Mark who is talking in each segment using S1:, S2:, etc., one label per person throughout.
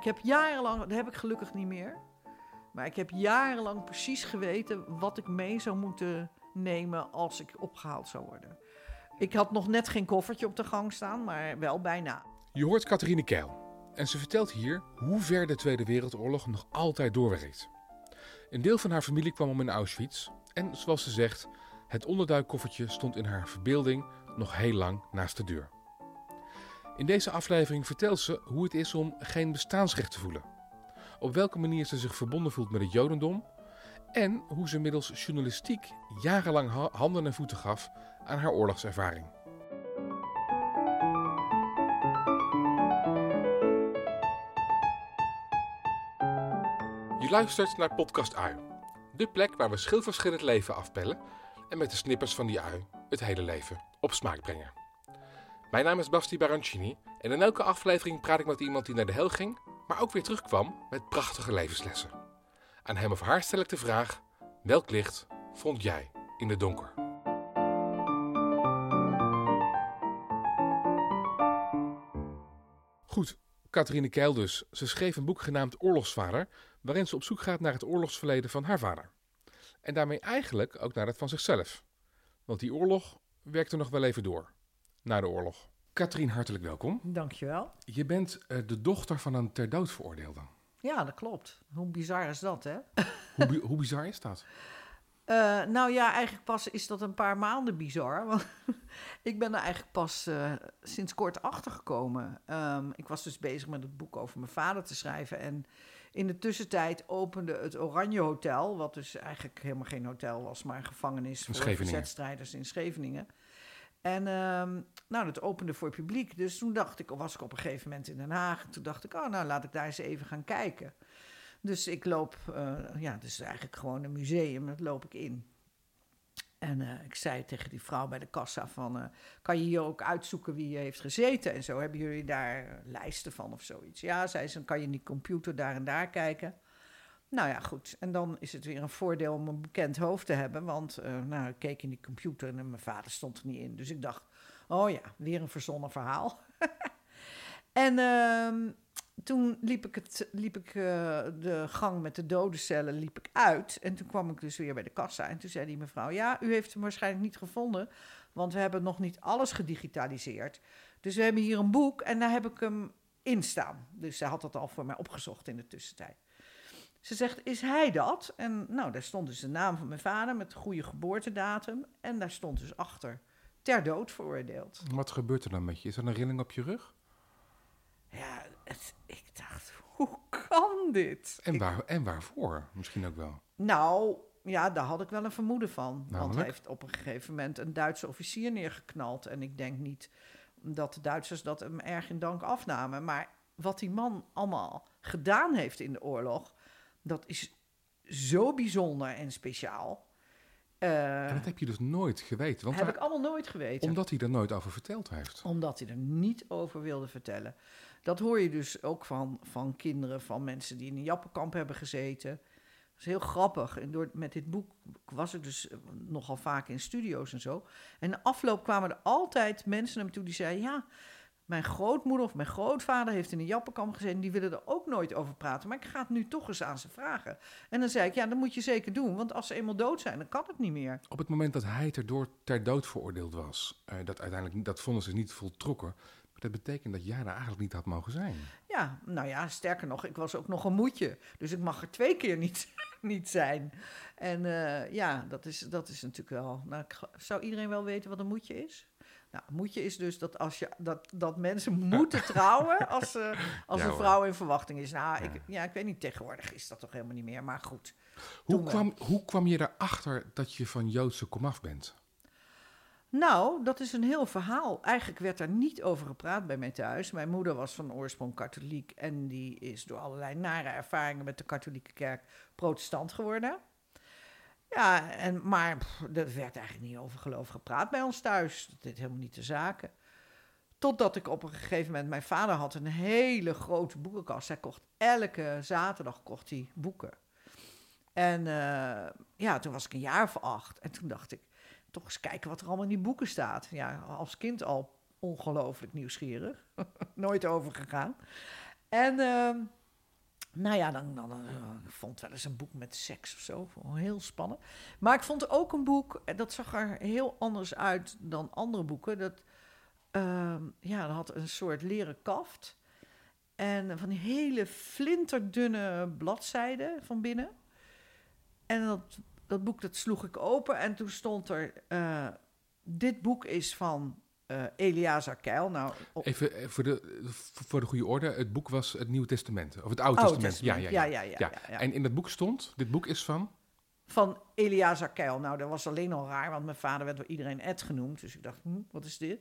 S1: Ik heb jarenlang, dat heb ik gelukkig niet meer. Maar ik heb jarenlang precies geweten wat ik mee zou moeten nemen als ik opgehaald zou worden. Ik had nog net geen koffertje op de gang staan, maar wel bijna.
S2: Je hoort Catharine Keil. En ze vertelt hier hoe ver de Tweede Wereldoorlog nog altijd doorwerkt. Een deel van haar familie kwam om in Auschwitz. En zoals ze zegt, het onderduikkoffertje stond in haar verbeelding nog heel lang naast de deur. In deze aflevering vertelt ze hoe het is om geen bestaansrecht te voelen. Op welke manier ze zich verbonden voelt met het Jodendom. En hoe ze middels journalistiek jarenlang handen en voeten gaf aan haar oorlogservaring. Je luistert naar Podcast Ui. De plek waar we schilverschillend leven afpellen en met de snippers van die ui het hele leven op smaak brengen. Mijn naam is Basti Barancini en in elke aflevering praat ik met iemand die naar de hel ging, maar ook weer terugkwam met prachtige levenslessen. Aan hem of haar stel ik de vraag: welk licht vond jij in de donker? Goed, Catharine Keil dus. Ze schreef een boek genaamd Oorlogsvader, waarin ze op zoek gaat naar het oorlogsverleden van haar vader. En daarmee eigenlijk ook naar het van zichzelf. Want die oorlog werkte nog wel even door. Na de oorlog. Katrien, hartelijk welkom.
S1: Dankjewel.
S2: Je bent uh, de dochter van een ter dood veroordeelde.
S1: Ja, dat klopt. Hoe bizar is dat, hè?
S2: hoe, hoe bizar is dat?
S1: Uh, nou ja, eigenlijk pas is dat een paar maanden bizar. Want ik ben er eigenlijk pas uh, sinds kort achter gekomen. Um, ik was dus bezig met het boek over mijn vader te schrijven. En in de tussentijd opende het Oranje Hotel, wat dus eigenlijk helemaal geen hotel was, maar een gevangenis voor verzetstrijders in Scheveningen. En um, nou, dat opende voor publiek. Dus toen dacht ik, was ik op een gegeven moment in Den Haag. Toen dacht ik, oh, nou laat ik daar eens even gaan kijken. Dus ik loop, uh, ja, het is eigenlijk gewoon een museum, dat loop ik in. En uh, ik zei tegen die vrouw bij de kassa van, uh, kan je hier ook uitzoeken wie heeft gezeten en zo? Hebben jullie daar lijsten van of zoiets? Ja, zei ze, dan kan je in die computer daar en daar kijken. Nou ja, goed. En dan is het weer een voordeel om een bekend hoofd te hebben. Want uh, nou, ik keek in die computer en mijn vader stond er niet in. Dus ik dacht, oh ja, weer een verzonnen verhaal. en uh, toen liep ik, het, liep ik uh, de gang met de dodencellen liep ik uit. En toen kwam ik dus weer bij de kassa. En toen zei die mevrouw, ja, u heeft hem waarschijnlijk niet gevonden. Want we hebben nog niet alles gedigitaliseerd. Dus we hebben hier een boek en daar heb ik hem in staan. Dus zij had dat al voor mij opgezocht in de tussentijd. Ze zegt, is hij dat? En nou, daar stond dus de naam van mijn vader met de goede geboortedatum. En daar stond dus achter, ter dood veroordeeld.
S2: Wat gebeurt er dan met je? Is er een rilling op je rug?
S1: Ja, het, ik dacht, hoe kan dit?
S2: En, waar, en waarvoor? Misschien ook wel.
S1: Nou, ja, daar had ik wel een vermoeden van. Namelijk? Want hij heeft op een gegeven moment een Duitse officier neergeknald. En ik denk niet dat de Duitsers dat hem erg in dank afnamen. Maar wat die man allemaal gedaan heeft in de oorlog dat is zo bijzonder en speciaal.
S2: Uh, en dat heb je dus nooit geweten.
S1: Want heb ik allemaal nooit geweten.
S2: Omdat hij er nooit over verteld heeft.
S1: Omdat hij er niet over wilde vertellen. Dat hoor je dus ook van, van kinderen, van mensen die in een jappenkamp hebben gezeten. Dat is heel grappig. En door, met dit boek was ik dus nogal vaak in studio's en zo. En de afloop kwamen er altijd mensen naar me toe die zeiden... ja, mijn grootmoeder of mijn grootvader heeft in een jappenkamp gezeten. Die willen er ook nooit over praten. Maar ik ga het nu toch eens aan ze vragen. En dan zei ik, ja, dat moet je zeker doen. Want als ze eenmaal dood zijn, dan kan het niet meer.
S2: Op het moment dat hij ter, ter dood veroordeeld was... Uh, dat uiteindelijk, dat vonden ze niet voltrokken... Dat betekent dat jij daar eigenlijk niet had mogen zijn.
S1: Ja, nou ja, sterker nog, ik was ook nog een moedje. Dus ik mag er twee keer niet, niet zijn. En uh, ja, dat is, dat is natuurlijk wel... Nou, zou iedereen wel weten wat een moedje is? Nou, moedje is dus dat, als je, dat, dat mensen moeten trouwen als, uh, als ja, een vrouw in verwachting is. Nou, ja. Ik, ja, ik weet niet, tegenwoordig is dat toch helemaal niet meer, maar goed.
S2: Hoe kwam, hoe kwam je erachter dat je van Joodse komaf bent?
S1: Nou, dat is een heel verhaal. Eigenlijk werd er niet over gepraat bij mij thuis. Mijn moeder was van oorsprong katholiek en die is door allerlei nare ervaringen met de katholieke kerk protestant geworden. Ja, en, maar pff, er werd eigenlijk niet over geloof gepraat bij ons thuis. Dat deed helemaal niet de zaken. Totdat ik op een gegeven moment... Mijn vader had een hele grote boekenkast. Hij kocht elke zaterdag kocht hij boeken. En uh, ja, toen was ik een jaar of acht. En toen dacht ik, toch eens kijken wat er allemaal in die boeken staat. Ja, als kind al ongelooflijk nieuwsgierig. Nooit overgegaan. En... Uh, nou ja, dan, dan, dan, ik vond wel eens een boek met seks of zo. Heel spannend. Maar ik vond ook een boek, en dat zag er heel anders uit dan andere boeken. Dat, ehm, ja, dat had een soort leren kaft. En van hele flinterdunne bladzijden van binnen. En dat, dat boek dat sloeg ik open en toen stond er... eh, dit boek is van eh Eliasa Keil. Nou, op-
S2: Even eh, voor de, voor de goede orde. Het boek was het Nieuwe Testament. Of het Oude Testament.
S1: Testament.
S2: Ja, ja,
S1: Ja,
S2: ja. En in dat boek stond, dit boek is van...
S1: van Eliasa Keil. Nou, dat was alleen al raar, want mijn vader werd door iedereen Ed genoemd. Dus ik dacht, hm, wat is dit?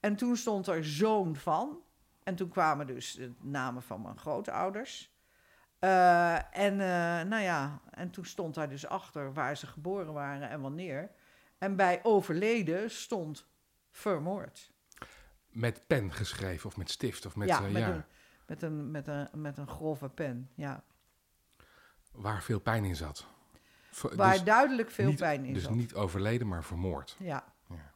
S1: En toen stond er zoon van. En toen kwamen dus de namen van mijn grootouders. Eh, en eh, nou ja, en toen stond daar dus achter waar ze geboren waren en wanneer. En bij overleden stond vermoord.
S2: Met pen geschreven of met stift of met...
S1: ja,
S2: eh,
S1: met,
S2: ja,
S1: Een, met, een, met, een, met een grove pen, ja.
S2: waar veel pijn in zat.
S1: Waar
S2: dus
S1: duidelijk veel
S2: niet,
S1: pijn in
S2: Dus
S1: zat.
S2: niet overleden, maar vermoord.
S1: Ja.
S2: Ja.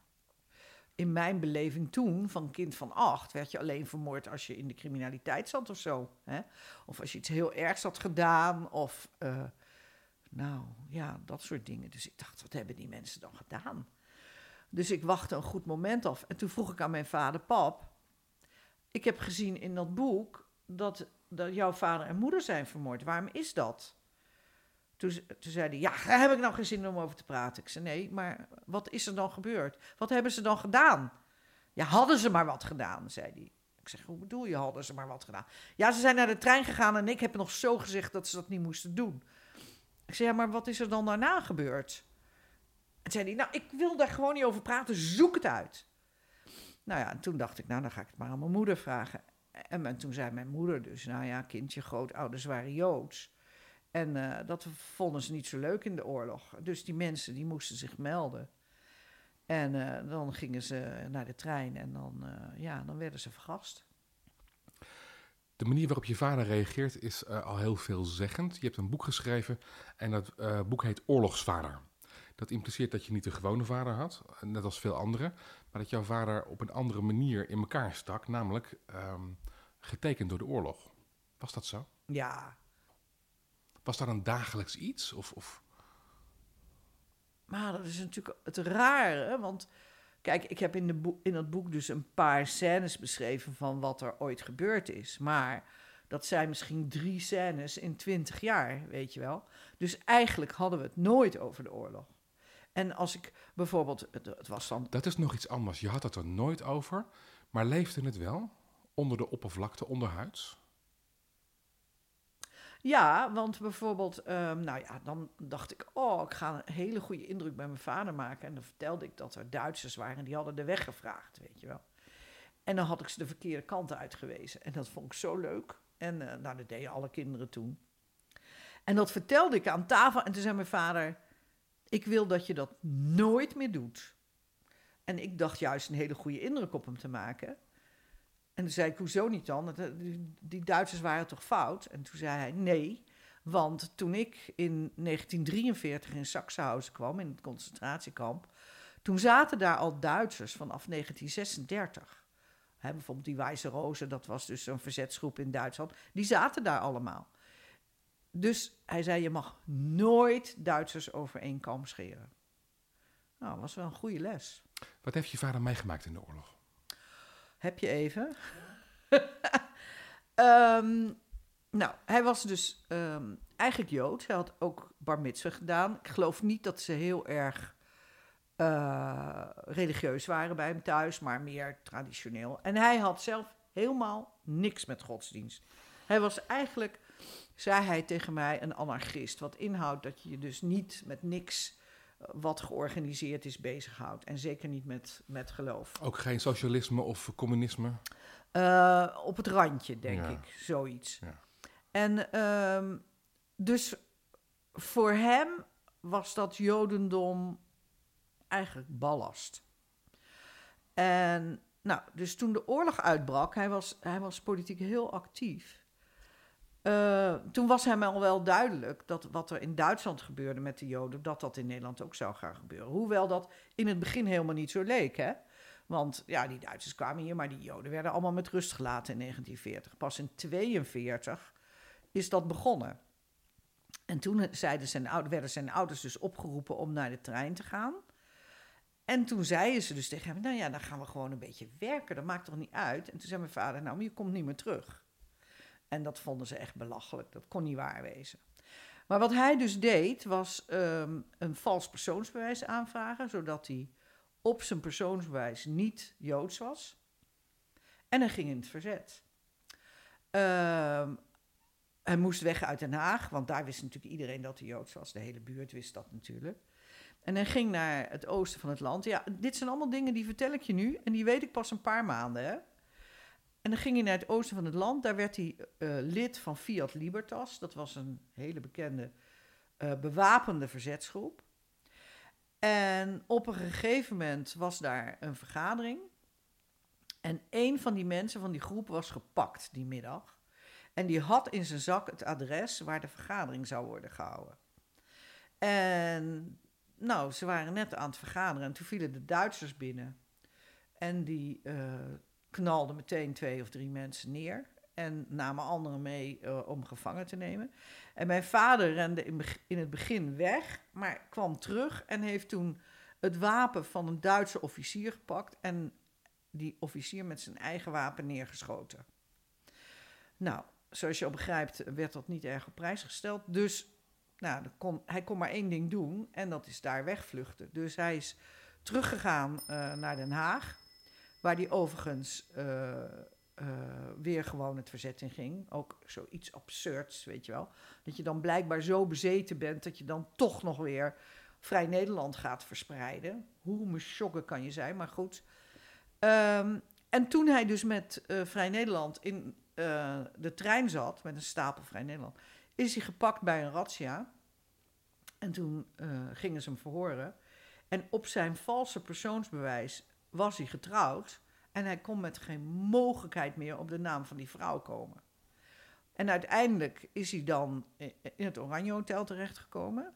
S1: In mijn beleving toen, van kind van acht, werd je alleen vermoord als je in de criminaliteit zat of zo. Hè? Of als je iets heel ergs had gedaan. Of, eh, nou ja, dat soort dingen. Dus ik dacht, wat hebben die mensen dan gedaan? Dus ik wachtte een goed moment af. En toen vroeg ik aan mijn vader, pap, ik heb gezien in dat boek dat, dat jouw vader en moeder zijn vermoord. Waarom is dat? Toen, ze- toen zei hij, ja, daar heb ik nou geen zin om over te praten. Ik zei, nee, maar wat is er dan gebeurd? Wat hebben ze dan gedaan? Ja, hadden ze maar wat gedaan, zei hij. Ik zeg, hoe bedoel je, hadden ze maar wat gedaan? Ja, ze zijn naar de trein gegaan en ik heb nog zo gezegd dat ze dat niet moesten doen. Ik zei, ja, maar wat is er dan daarna gebeurd? En zei nou, ik wil daar gewoon niet over praten, zoek het uit. Nou ja, en toen dacht ik, nou, dan ga ik het maar aan mijn moeder vragen. En toen zei mijn moeder dus, nou ja, kindje, grootouders waren Joods. En eh, dat vonden ze niet zo leuk in de oorlog. Dus die mensen die moesten zich melden. En eh, dan gingen ze naar de trein en dan, eh, ja, dan werden ze vergast.
S2: De manier waarop je vader reageert is al heel veelzeggend. Je hebt een boek geschreven en dat boek heet Oorlogsvader. Dat impliceert dat je niet een gewone vader had, net als veel anderen, maar dat jouw vader op een andere manier in elkaar stak, namelijk ehm, getekend door de oorlog. Was dat zo?
S1: Ja,
S2: Was daar een dagelijks iets? Of, of...
S1: maar dat is natuurlijk het rare, want kijk, ik heb in, de boek, in dat boek dus een paar scènes beschreven van wat er ooit gebeurd is. Maar dat zijn misschien drie scènes in twintig jaar, weet je wel. Dus eigenlijk hadden we het nooit over de oorlog. En als ik bijvoorbeeld, het, het was dan
S2: Dat is nog iets anders. Je had het er nooit over, maar leefde het wel onder de oppervlakte, onderhuids?
S1: Ja, want bijvoorbeeld, ehm, nou ja, dan dacht ik, oh, ik ga een hele goede indruk bij mijn vader maken. En dan vertelde ik dat er Duitsers waren en die hadden de weg gevraagd, weet je wel. En dan had ik ze de verkeerde kant uitgewezen. En dat vond ik zo leuk. En eh, nou, dat deden alle kinderen toen. En dat vertelde ik aan tafel. En toen zei mijn vader, ik wil dat je dat nooit meer doet. En ik dacht juist een hele goede indruk op hem te maken. En toen zei ik, hoezo niet dan? Die, Duitsers waren toch fout? En toen zei hij, nee, want toen ik in 1943 in Sachsenhausen kwam, in het concentratiekamp, toen zaten daar al Duitsers vanaf 1936. Hè, bijvoorbeeld die Wijze Rozen, dat was dus zo'n verzetsgroep in Duitsland, die zaten daar allemaal. Dus hij zei, je mag nooit Duitsers over één kam scheren. Nou, dat was wel een goede les.
S2: Wat heeft je vader meegemaakt in de oorlog?
S1: Heb je even? Ehm, nou, hij was dus ehm, eigenlijk Joods. Hij had ook bar mitzvah gedaan. Ik geloof niet dat ze heel erg eh, religieus waren bij hem thuis, maar meer traditioneel. En hij had zelf helemaal niks met godsdienst. Hij was eigenlijk, zei hij tegen mij, een anarchist. Wat inhoudt dat je je dus niet met niks eh, wat georganiseerd is bezighoudt. En zeker niet met, met geloof.
S2: Ook geen socialisme of communisme?
S1: Eh, op het randje, denk
S2: Ja.
S1: ik, zoiets.
S2: Ja.
S1: En ehm, dus voor hem was dat Jodendom eigenlijk ballast. En nou, dus toen de oorlog uitbrak, hij was, hij was politiek heel actief. Eh, toen was hem al wel duidelijk dat wat er in Duitsland gebeurde met de Joden, dat dat in Nederland ook zou gaan gebeuren. Hoewel dat in het begin helemaal niet zo leek, hè? Want ja, die Duitsers kwamen hier, maar die Joden werden allemaal met rust gelaten in 1940. Pas in 1942 is dat begonnen. En toen zeiden zijn, werden zijn ouders dus opgeroepen om naar de trein te gaan. En toen zeiden ze dus tegen hem, nou ja, dan gaan we gewoon een beetje werken. Dat maakt toch niet uit? En toen zei mijn vader, nou, maar je komt niet meer terug. En dat vonden ze echt belachelijk. Dat kon niet waar wezen. Maar wat hij dus deed, was ehm, een vals persoonsbewijs aanvragen, zodat hij op zijn persoonsbewijs niet Joods was. En hij ging in het verzet. Ehm, hij moest weg uit Den Haag, want daar wist natuurlijk iedereen dat hij Joods was. De hele buurt wist dat natuurlijk. En hij ging naar het oosten van het land. Ja, dit zijn allemaal dingen die vertel ik je nu. En die weet ik pas een paar maanden. Hè? En dan ging hij naar het oosten van het land. Daar werd hij eh, lid van Fiat Libertas. Dat was een hele bekende eh, bewapende verzetsgroep. En op een gegeven moment was daar een vergadering. En een van die mensen van die groep was gepakt die middag. En die had in zijn zak het adres waar de vergadering zou worden gehouden. En nou, ze waren net aan het vergaderen en toen vielen de Duitsers binnen. En die uh, knalden meteen twee of drie mensen neer. En namen anderen mee uh, om gevangen te nemen. En mijn vader rende in, het begin weg, maar kwam terug en heeft toen het wapen van een Duitse officier gepakt. En die officier met zijn eigen wapen neergeschoten. Nou, zoals je al begrijpt, werd dat niet erg op prijs gesteld. Dus nou, kon, hij kon maar één ding doen en dat is daar wegvluchten. Dus hij is teruggegaan uh, naar Den Haag, waar hij overigens uh, uh, weer gewoon het verzet in ging. Ook zoiets absurds, weet je wel. Dat je dan blijkbaar zo bezeten bent dat je dan toch nog weer Vrij Nederland gaat verspreiden. Hoe mesjoggen kan je zijn, maar goed. Um, en toen hij dus met Vrij Nederland in de trein zat, met een stapel Vrij Nederland is hij gepakt bij een razzia. En toen gingen ze hem verhoren. En op zijn valse persoonsbewijs was hij getrouwd. En hij kon met geen mogelijkheid meer op de naam van die vrouw komen. En uiteindelijk is hij dan in het Oranje Hotel terechtgekomen.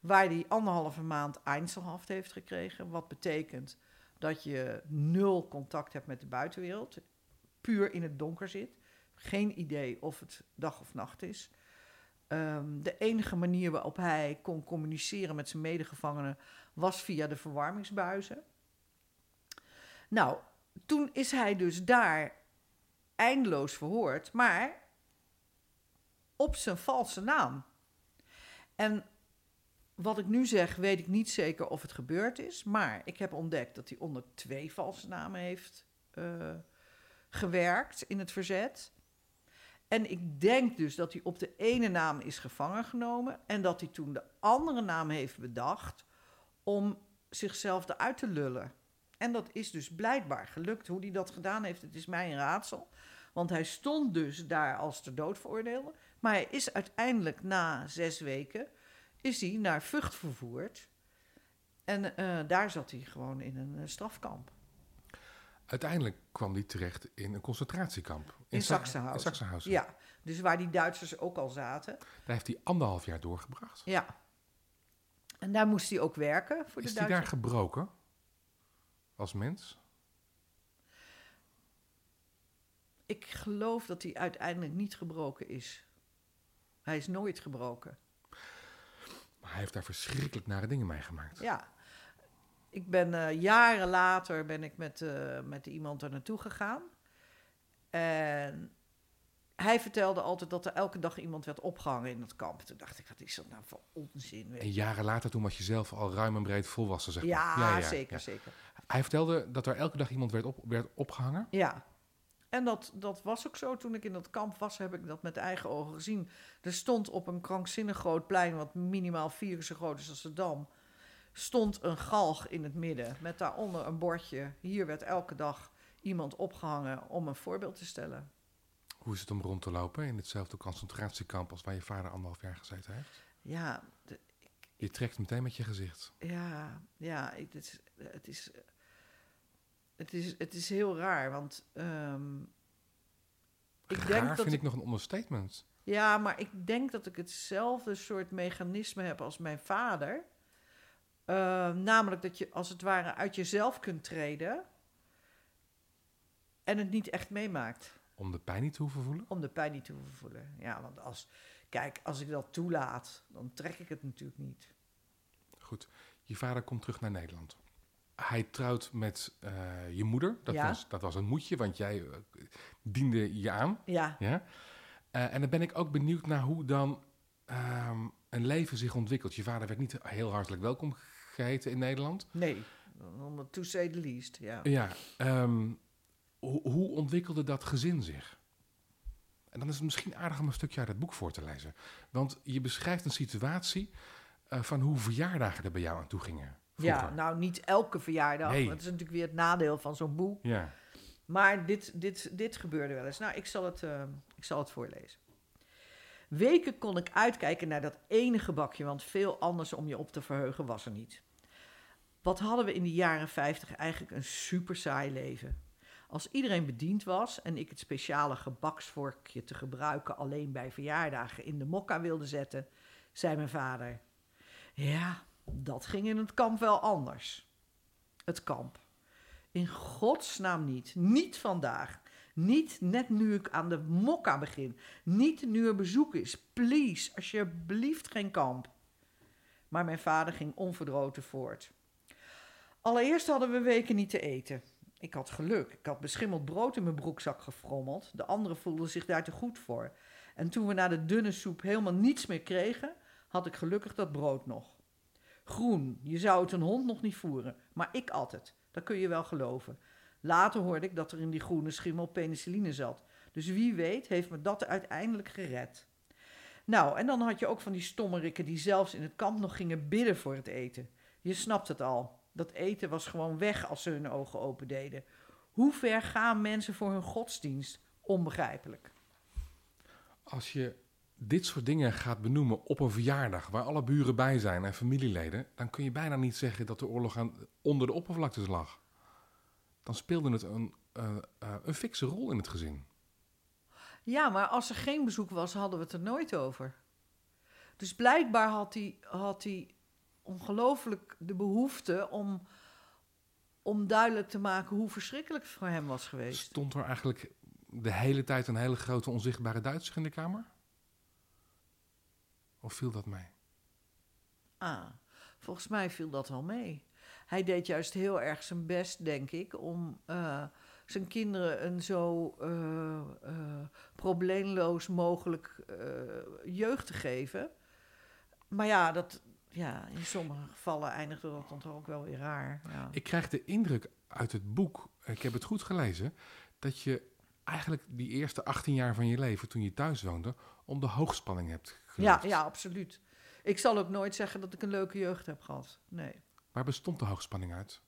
S1: Waar hij anderhalve maand Einzelhaft heeft gekregen. Wat betekent dat je nul contact hebt met de buitenwereld. Puur in het donker zit. Geen idee of het dag of nacht is. Um, de enige manier waarop hij kon communiceren met zijn medegevangenen was via de verwarmingsbuizen. Nou, toen is hij dus daar eindeloos verhoord, maar op zijn valse naam. En wat ik nu zeg, weet ik niet zeker of het gebeurd is, maar ik heb ontdekt dat hij onder twee valse namen heeft uh, gewerkt in het verzet. En ik denk dus dat hij op de ene naam is gevangen genomen en dat hij toen de andere naam heeft bedacht om zichzelf eruit te lullen. En dat is dus blijkbaar gelukt. Hoe hij dat gedaan heeft, het is mij een raadsel. Want hij stond dus daar als ter dood veroordeelde. Maar hij is uiteindelijk na zes weken is hij naar Vught vervoerd. En uh, daar zat hij gewoon in een uh, strafkamp.
S2: Uiteindelijk kwam hij terecht in een concentratiekamp.
S1: In, in Sachsenhausen.
S2: In Sachsenhausen.
S1: Ja, dus waar die Duitsers ook al zaten.
S2: Daar heeft hij anderhalf jaar doorgebracht.
S1: Ja. En daar moest hij ook werken voor
S2: Is
S1: de
S2: hij daar gebroken? Als mens?
S1: Ik geloof dat hij uiteindelijk niet gebroken is. Hij is nooit gebroken.
S2: Maar hij heeft daar verschrikkelijk nare dingen meegemaakt.
S1: Ja, ik ben uh, jaren later ben ik met, uh, met iemand er naartoe gegaan. En hij vertelde altijd dat er elke dag iemand werd opgehangen in het kamp. Toen dacht ik, wat is dat nou voor onzin? Weet
S2: en jaren later, toen was je zelf al ruim en breed volwassen, zeg maar.
S1: Ja, ja, ja zeker, ja. zeker.
S2: Hij vertelde dat er elke dag iemand werd, op, werd opgehangen?
S1: Ja. En dat, dat was ook zo. Toen ik in dat kamp was, heb ik dat met eigen ogen gezien. Er stond op een krankzinnig groot plein, wat minimaal vier keer zo groot is als de Dam stond een galg in het midden met daaronder een bordje. Hier werd elke dag iemand opgehangen om een voorbeeld te stellen.
S2: Hoe is het om rond te lopen in hetzelfde concentratiekamp als waar je vader anderhalf jaar gezeten heeft?
S1: Ja, de,
S2: ik, je trekt meteen met je gezicht.
S1: Ja, ja, het is, het is, het is, het is heel raar, want um,
S2: ik raar denk dat vind ik nog een understatement.
S1: Ja, maar ik denk dat ik hetzelfde soort mechanisme heb als mijn vader. Uh, namelijk dat je als het ware uit jezelf kunt treden en het niet echt meemaakt.
S2: Om de pijn niet te hoeven voelen?
S1: Om de pijn niet te hoeven voelen. Ja, want als, kijk, als ik dat toelaat, dan trek ik het natuurlijk niet.
S2: Goed, je vader komt terug naar Nederland. Hij trouwt met eh, je moeder. Dat,
S1: Ja.
S2: was, dat was een moedje, want jij eh, diende je aan.
S1: Ja,
S2: Ja? Eh, en dan ben ik ook benieuwd naar hoe dan ehm, een leven zich ontwikkelt. Je vader werd niet heel hartelijk welkom geheten in Nederland.
S1: nee. Om to say the least, ja.
S2: Ja, ehm, hoe, hoe ontwikkelde dat gezin zich? En dan is het misschien aardig om een stukje uit het boek voor te lezen. Want je beschrijft een situatie eh, van hoe verjaardagen er bij jou aan toe gingen.
S1: Ja,
S2: vroeger.
S1: nou niet elke verjaardag.
S2: Nee.
S1: Dat is natuurlijk weer het nadeel van zo'n boek.
S2: Ja.
S1: Maar dit, dit, dit gebeurde wel eens. Nou, ik zal, het, eh, ik zal het voorlezen. Weken kon ik uitkijken naar dat ene gebakje, want veel anders om je op te verheugen was er niet. Wat hadden we in de jaren 50 eigenlijk een super saai leven. Als iedereen bediend was en ik het speciale gebaksvorkje te gebruiken alleen bij verjaardagen in de mokka wilde zetten, zei mijn vader: Ja, dat ging in het kamp wel anders. Het kamp. In godsnaam niet. Niet vandaag. Niet net nu ik aan de mokka begin. Niet nu er bezoek is. Please, alsjeblieft geen kamp. Maar mijn vader ging onverdroten voort. Allereerst hadden we weken niet te eten. Ik had geluk. Ik had beschimmeld brood in mijn broekzak gefrommeld. De anderen voelden zich daar te goed voor. En toen we na de dunne soep helemaal niets meer kregen, had ik gelukkig dat brood nog. Groen, je zou het een hond nog niet voeren, maar ik at het. Dat kun je wel geloven. Later hoorde ik dat er in die groene schimmel penicilline zat. Dus wie weet heeft me dat uiteindelijk gered. Nou, en dan had je ook van die stommerikken die zelfs in het kamp nog gingen bidden voor het eten. Je snapt het al. Dat eten was gewoon weg als ze hun ogen open deden. Hoe ver gaan mensen voor hun godsdienst? Onbegrijpelijk.
S2: Als je dit soort dingen gaat benoemen op een verjaardag waar alle buren bij zijn en familieleden, dan kun je bijna niet zeggen dat de oorlog aan, onder de oppervlakte lag. Dan speelde het een, eh, eh, een fikse rol in het gezin.
S1: Ja, maar als er geen bezoek was, hadden we het er nooit over. Dus blijkbaar had hij, had hij ongelooflijk de behoefte om, om duidelijk te maken hoe verschrikkelijk het voor hem was geweest.
S2: Stond er eigenlijk de hele tijd een hele grote onzichtbare Duitser in de kamer? Of viel dat mee?
S1: Ah, volgens mij viel dat wel mee. Hij deed juist heel erg zijn best, denk ik, om eh, zijn kinderen een zo eh, eh, probleemloos mogelijk jeugd te geven. Maar ja, dat, ja, in sommige gevallen eindigde dat dan toch ook wel weer raar. Ja.
S2: Ik krijg de indruk uit het boek, ik heb het goed gelezen, dat je eigenlijk die eerste 18 jaar van je leven, toen je thuis woonde, om de hoogspanning hebt
S1: Ja,
S2: geleefd.
S1: ja, absoluut. Ik zal ook nooit zeggen dat ik een leuke jeugd heb gehad. Nee.
S2: Waar bestond de hoogspanning uit?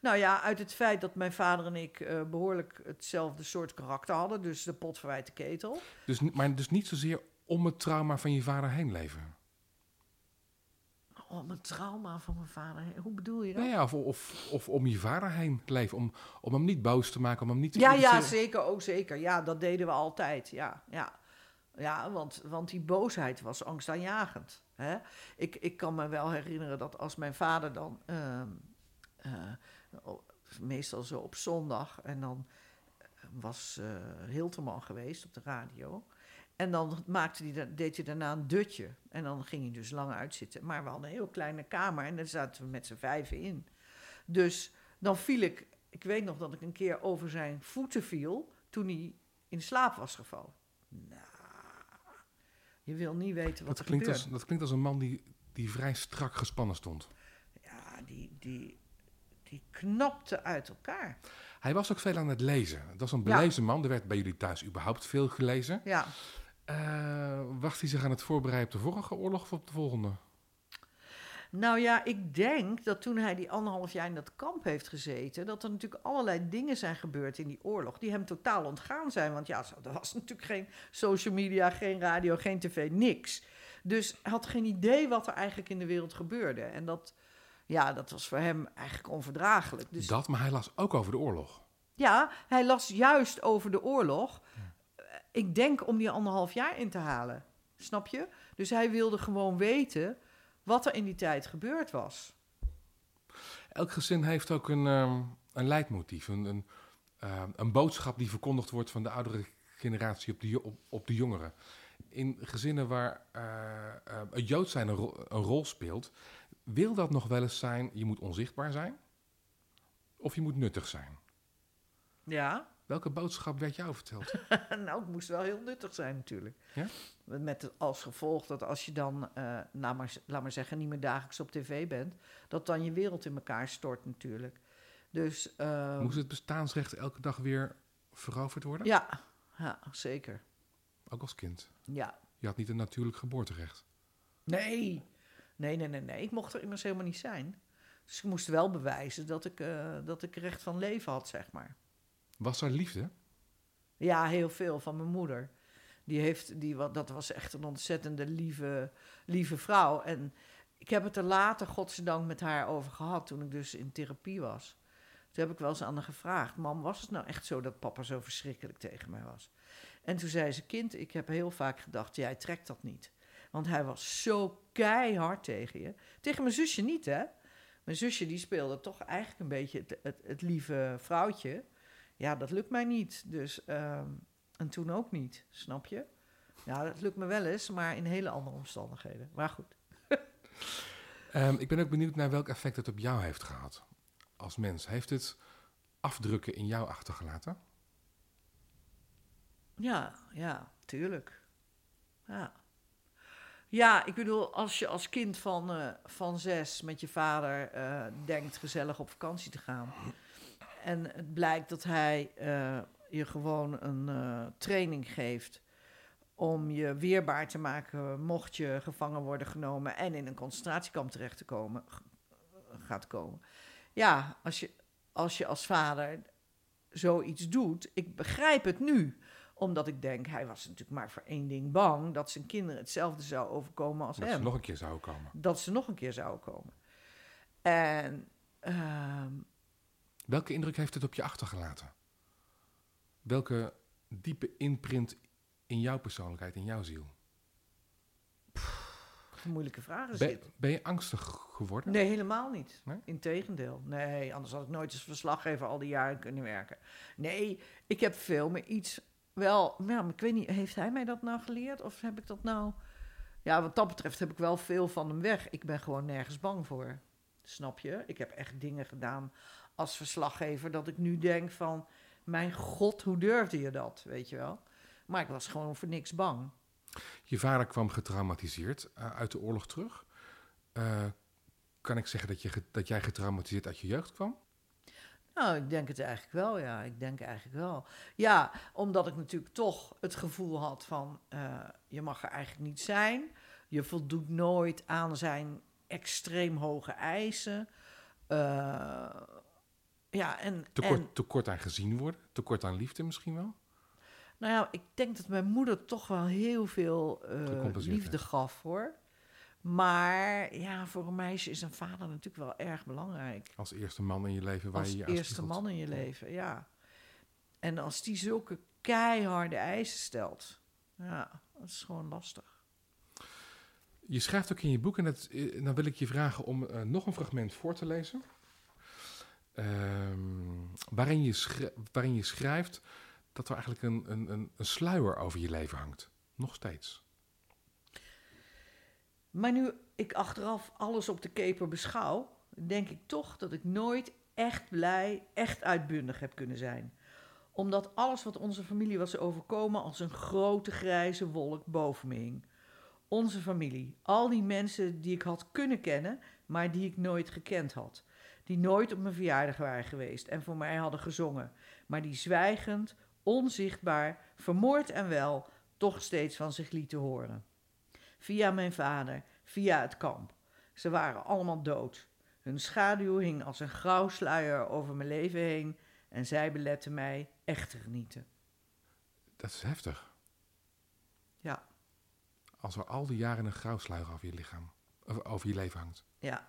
S1: Nou ja, uit het feit dat mijn vader en ik eh, behoorlijk hetzelfde soort karakter hadden. Dus de pot verwijt de ketel.
S2: Dus, maar dus niet zozeer om het trauma van je vader heen leven.
S1: Oh, mijn trauma van mijn vader. Hoe bedoel je dat?
S2: Nou ja, of, of, of om je vader heen leven. Om, om hem niet boos te maken, om hem niet te
S1: Ja, ja, zeker. Oh, zeker. Ja, dat deden we altijd. Ja, ja. Ja, want, want die boosheid was angstaanjagend. Hè? Ik, ik kan me wel herinneren dat als mijn vader dan... ehm, eh, meestal zo op zondag... en dan eh, was eh Hilterman geweest op de radio... En dan maakte da- deed hij daarna een dutje. En dan ging hij dus lang uitzitten. Maar we hadden een heel kleine kamer en daar zaten we met z'n vijven in. Dus dan viel ik... Ik weet nog dat ik een keer over zijn voeten viel... toen hij in slaap was gevallen. Nou, je wil niet weten wat
S2: Dat
S1: er
S2: klinkt,
S1: gebeurde.
S2: als, dat klinkt als een man die, die vrij strak gespannen stond.
S1: Ja, die, die, die knapte uit elkaar.
S2: Hij was ook veel aan het lezen. Dat was een
S1: Ja.
S2: belezen man. Er werd bij jullie thuis überhaupt veel gelezen.
S1: Ja,
S2: Eh, was hij zich aan het voorbereiden op de vorige oorlog of op de volgende?
S1: Nou ja, ik denk dat toen hij die anderhalf jaar in dat kamp heeft gezeten, dat er natuurlijk allerlei dingen zijn gebeurd in die oorlog die hem totaal ontgaan zijn. Want ja, er was natuurlijk geen social media, geen radio, geen tv, niks. Dus hij had geen idee wat er eigenlijk in de wereld gebeurde. En dat, ja, dat was voor hem eigenlijk onverdraaglijk. Dus
S2: Dat, maar hij las ook over de oorlog.
S1: ja, hij las juist over de oorlog. Ik denk om die anderhalf jaar in te halen. Snap je? Dus hij wilde gewoon weten wat er in die tijd gebeurd was.
S2: Elk gezin heeft ook een, ehm, een leidmotief, een, een, eh, een boodschap die verkondigd wordt van de oudere generatie op de, op, op de jongeren. In gezinnen waar eh, eh, het Jood zijn een, ro- een rol speelt, wil dat nog wel eens zijn, je moet onzichtbaar zijn of je moet nuttig zijn.
S1: Ja,
S2: Welke boodschap werd jou verteld?
S1: nou, het moest wel heel nuttig zijn natuurlijk.
S2: Ja?
S1: Met als gevolg dat als je dan, eh nou maar, laat maar zeggen, niet meer dagelijks op tv bent, dat dan je wereld in elkaar stort natuurlijk. Dus eh,
S2: Moest het bestaansrecht elke dag weer veroverd worden?
S1: ja, ja, zeker.
S2: Ook als kind.
S1: Ja.
S2: Je had niet een natuurlijk geboorterecht.
S1: Nee. nee, nee, nee, nee. Ik mocht er immers helemaal niet zijn. Dus ik moest wel bewijzen dat ik, eh, dat ik recht van leven had, zeg maar.
S2: Was er liefde?
S1: Ja, heel veel van mijn moeder. Die heeft, die, wa- dat was echt een ontzettende lieve, lieve vrouw. En ik heb het er later, godzijdank, met haar over gehad toen ik dus in therapie was. Toen heb ik wel eens aan haar gevraagd: Mam, was het nou echt zo dat papa zo verschrikkelijk tegen mij was? En toen zei ze: Kind, ik heb heel vaak gedacht: jij trekt dat niet. Want hij was zo keihard tegen je. Tegen mijn zusje niet, hè? Mijn zusje die speelde toch eigenlijk een beetje het, het lieve vrouwtje. Ja, dat lukt mij niet. Dus, ehm, en toen ook niet, snap je? Ja, dat lukt me wel eens, maar in hele andere omstandigheden. Maar goed.
S2: Ehm, ik ben ook benieuwd naar welk effect het op jou heeft gehad. Als mens. Heeft het afdrukken in jou achtergelaten?
S1: Ja, ja, tuurlijk. Ja. Ja, ik bedoel, als je als kind van, eh, van zes met je vader eh, denkt gezellig op vakantie te gaan. En het blijkt dat hij eh, je gewoon een eh, training geeft om je weerbaar te maken mocht je gevangen worden genomen en in een concentratiekamp terecht te komen, gaat komen. Ja, als je, als je als vader zoiets doet, ik begrijp het nu omdat ik denk, hij was natuurlijk maar voor één ding bang: dat zijn kinderen hetzelfde zou overkomen als
S2: Dat
S1: hem.
S2: ze nog een keer zouden komen.
S1: Dat ze nog een keer zouden komen. En ehm,
S2: Welke indruk heeft het op je achtergelaten? Welke diepe imprint in jouw persoonlijkheid, in jouw ziel?
S1: een moeilijke vraag is
S2: Ben,
S1: dit.
S2: ben je angstig geworden?
S1: Nee, helemaal niet.
S2: Nee?
S1: Integendeel. Nee, anders had ik nooit als verslaggever al die jaren kunnen werken. Nee, ik heb veel meer iets. Wel, maar ik weet niet, heeft hij mij dat nou geleerd? Of heb ik dat nou. Ja, wat dat betreft heb ik wel veel van hem weg. Ik ben gewoon nergens bang voor. Snap je? Ik heb echt dingen gedaan als verslaggever dat ik nu denk van... Mijn god, hoe durfde je dat? Weet je wel? Maar ik was gewoon voor niks bang.
S2: Je vader kwam getraumatiseerd eh, uit de oorlog terug. Eh, kan ik zeggen dat, je, dat jij getraumatiseerd uit je jeugd kwam?
S1: Nou, ik denk het eigenlijk wel, ja. Ik denk eigenlijk wel. Ja, omdat ik natuurlijk toch het gevoel had van... eh, je mag er eigenlijk niet zijn. Je voldoet nooit aan zijn extreem hoge eisen. Ja, en...
S2: Tekort,
S1: en
S2: tekort aan gezien worden? Tekort aan liefde misschien wel?
S1: nou ja, ik denk dat mijn moeder toch wel heel veel eh, liefde
S2: heeft.
S1: gaf, hoor. Maar ja, voor een meisje is een vader natuurlijk wel erg belangrijk.
S2: Als eerste man in je leven waar
S1: als
S2: je je aan
S1: eerste man in je leven, ja. En als die zulke keiharde eisen stelt, ja, dat is gewoon lastig.
S2: Je schrijft ook in je boek, en dat, eh, dan wil ik je vragen om eh, nog een fragment voor te lezen. Ehm, waarin, je waarin je schrijft dat er eigenlijk een, een, een, een sluier over je leven hangt. Nog steeds.
S1: Maar nu ik achteraf alles op de keper beschouw, denk ik toch dat ik nooit echt blij, echt uitbundig heb kunnen zijn. Omdat alles wat onze familie was overkomen als een grote grijze wolk boven me hing. Onze familie, al die mensen die ik had kunnen kennen, maar die ik nooit gekend had. Die nooit op mijn verjaardag waren geweest en voor mij hadden gezongen, maar die zwijgend, onzichtbaar, vermoord en wel, toch steeds van zich lieten horen. Via mijn vader, via het kamp. Ze waren allemaal dood. Hun schaduw hing als een grauw sluier over mijn leven heen en zij beletten mij echt te genieten.
S2: Dat is heftig.
S1: Ja,
S2: Als er al die jaren een grauwsluier over je lichaam, over je leven hangt.
S1: ja.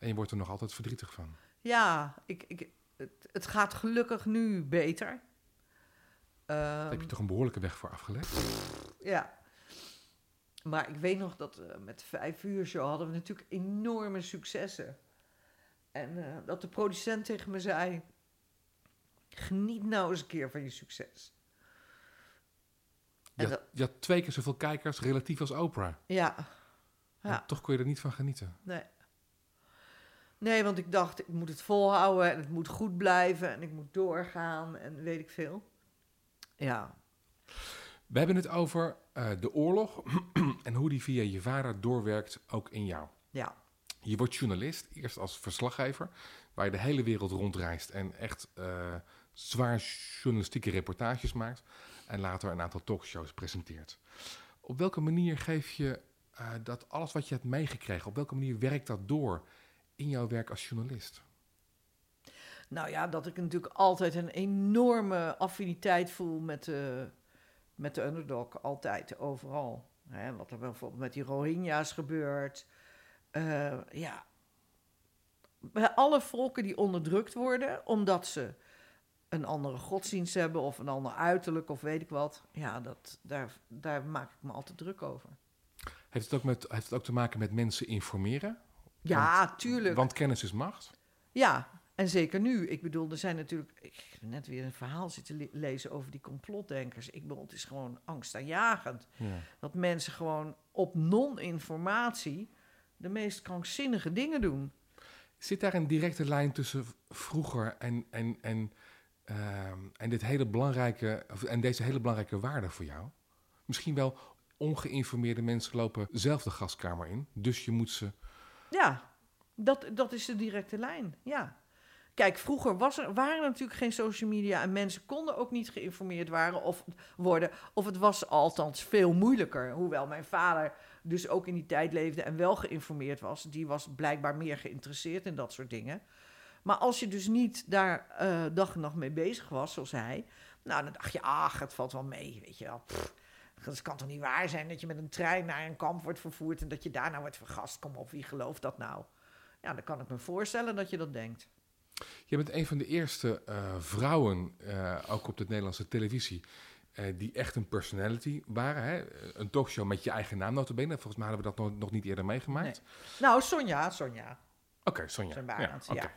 S2: En je wordt er nog altijd verdrietig van.
S1: Ja, ik, ik, het, het gaat gelukkig nu beter.
S2: Daar
S1: Ehm,
S2: heb je toch een behoorlijke weg voor afgelegd?
S1: Ja. Maar ik weet nog dat eh, met vijf uur show hadden we natuurlijk enorme successen. En eh, dat de producent tegen me zei... geniet nou eens een keer van je succes.
S2: Je had, je had twee keer zoveel kijkers relatief als Oprah.
S1: Ja, Ja.
S2: toch kon je er niet van genieten.
S1: nee. Nee, want ik dacht, ik moet het volhouden en het moet goed blijven en ik moet doorgaan en weet ik veel. Ja,
S2: We hebben het over eh, de oorlog en hoe die via je vader doorwerkt ook in jou.
S1: ja,
S2: Je wordt journalist, eerst als verslaggever, waar je de hele wereld rondreist en echt eh, zwaar journalistieke reportages maakt. En later een aantal talkshows presenteert. Op welke manier geef je eh, dat alles wat je hebt meegekregen, op welke manier werkt dat door in jouw werk als journalist?
S1: Nou ja, dat ik natuurlijk altijd een enorme affiniteit voel met de, met de underdog. Altijd, overal. Hè, wat er bijvoorbeeld met die Rohingya's gebeurt. Eh, ja. Bij alle volken die onderdrukt worden, omdat ze een andere godsdienst hebben of een ander uiterlijk of weet ik wat. Ja, dat, daar, daar maak ik me altijd druk over.
S2: Heeft het ook, met, heeft het ook te maken met mensen informeren?
S1: Ja, tuurlijk.
S2: Want kennis is macht.
S1: Ja, en zeker nu. Ik bedoel, er zijn natuurlijk... Ik heb net weer een verhaal zitten le- lezen over die complotdenkers. Ik bedoel, het is gewoon angstaanjagend.
S2: Ja.
S1: Dat mensen gewoon op non-informatie de meest krankzinnige dingen doen.
S2: Zit daar een directe lijn tussen vroeger en, en, en, ehm, en, dit hele belangrijke, en deze hele belangrijke waarde voor jou? Misschien wel ongeïnformeerde mensen lopen zelf de gaskamer in, dus je moet ze.
S1: Ja, dat, dat is de directe lijn, ja. Kijk, vroeger was waren er natuurlijk geen social media... en mensen konden ook niet geïnformeerd waren of, worden. Of het was althans veel moeilijker. Hoewel mijn vader dus ook in die tijd leefde en wel geïnformeerd was. Die was blijkbaar meer geïnteresseerd in dat soort dingen. Maar als je dus niet daar eh, dag en nacht mee bezig was, zoals hij... nou, dan dacht je, ach, het valt wel mee, weet je wel. Het kan toch niet waar zijn dat je met een trein naar een kamp wordt vervoerd... en dat je daarna wordt vergast? Kom op, wie gelooft dat nou? Ja, dan kan ik me voorstellen dat je dat denkt.
S2: Je bent een van de eerste eh, vrouwen, eh, ook op de Nederlandse televisie, eh, die echt een personality waren. Hè? Een talkshow met je eigen naam notabene. Volgens mij hadden we dat nog, nog niet eerder meegemaakt.
S1: Nou, Sonja, Sonja.
S2: Oké, Sonja.
S1: Zijn
S2: Ja.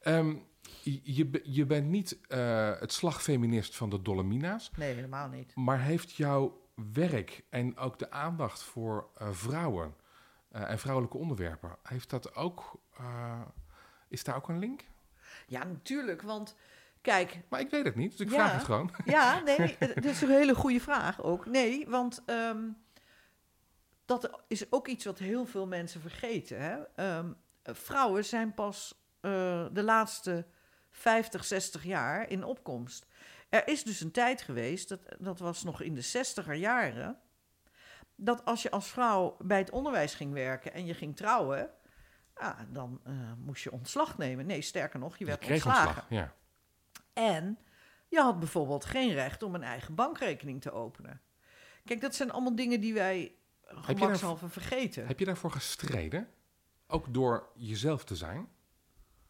S2: Ehm, je, je, be- je bent niet het slagfeminist van de Dolomina's,
S1: Nee, helemaal niet.
S2: maar heeft jouw werk en ook de aandacht voor eh, vrouwen eh, en vrouwelijke onderwerpen, heeft dat ook, eh, is daar ook een link?
S1: Ja, natuurlijk, want kijk,
S2: Maar ik weet het niet, dus ik
S1: Ja.
S2: vraag het gewoon.
S1: ja, nee, dat is een hele goede vraag ook. Nee, want ehm, dat is ook iets wat heel veel mensen vergeten. Hè? Ehm, vrouwen zijn pas de laatste 50, 60 jaar in opkomst. Er is dus een tijd geweest, dat, dat was nog in de 60er jaren, dat als je als vrouw bij het onderwijs ging werken en je ging trouwen, ja, dan eh, moest je ontslag nemen. Nee, sterker nog, je werd ontslagen.
S2: ontslag, ja.
S1: En je had bijvoorbeeld geen recht om een eigen bankrekening te openen. Kijk, dat zijn allemaal dingen die wij gemakshalve vergeten.
S2: Heb je daarvoor gestreden? Ook door jezelf te zijn?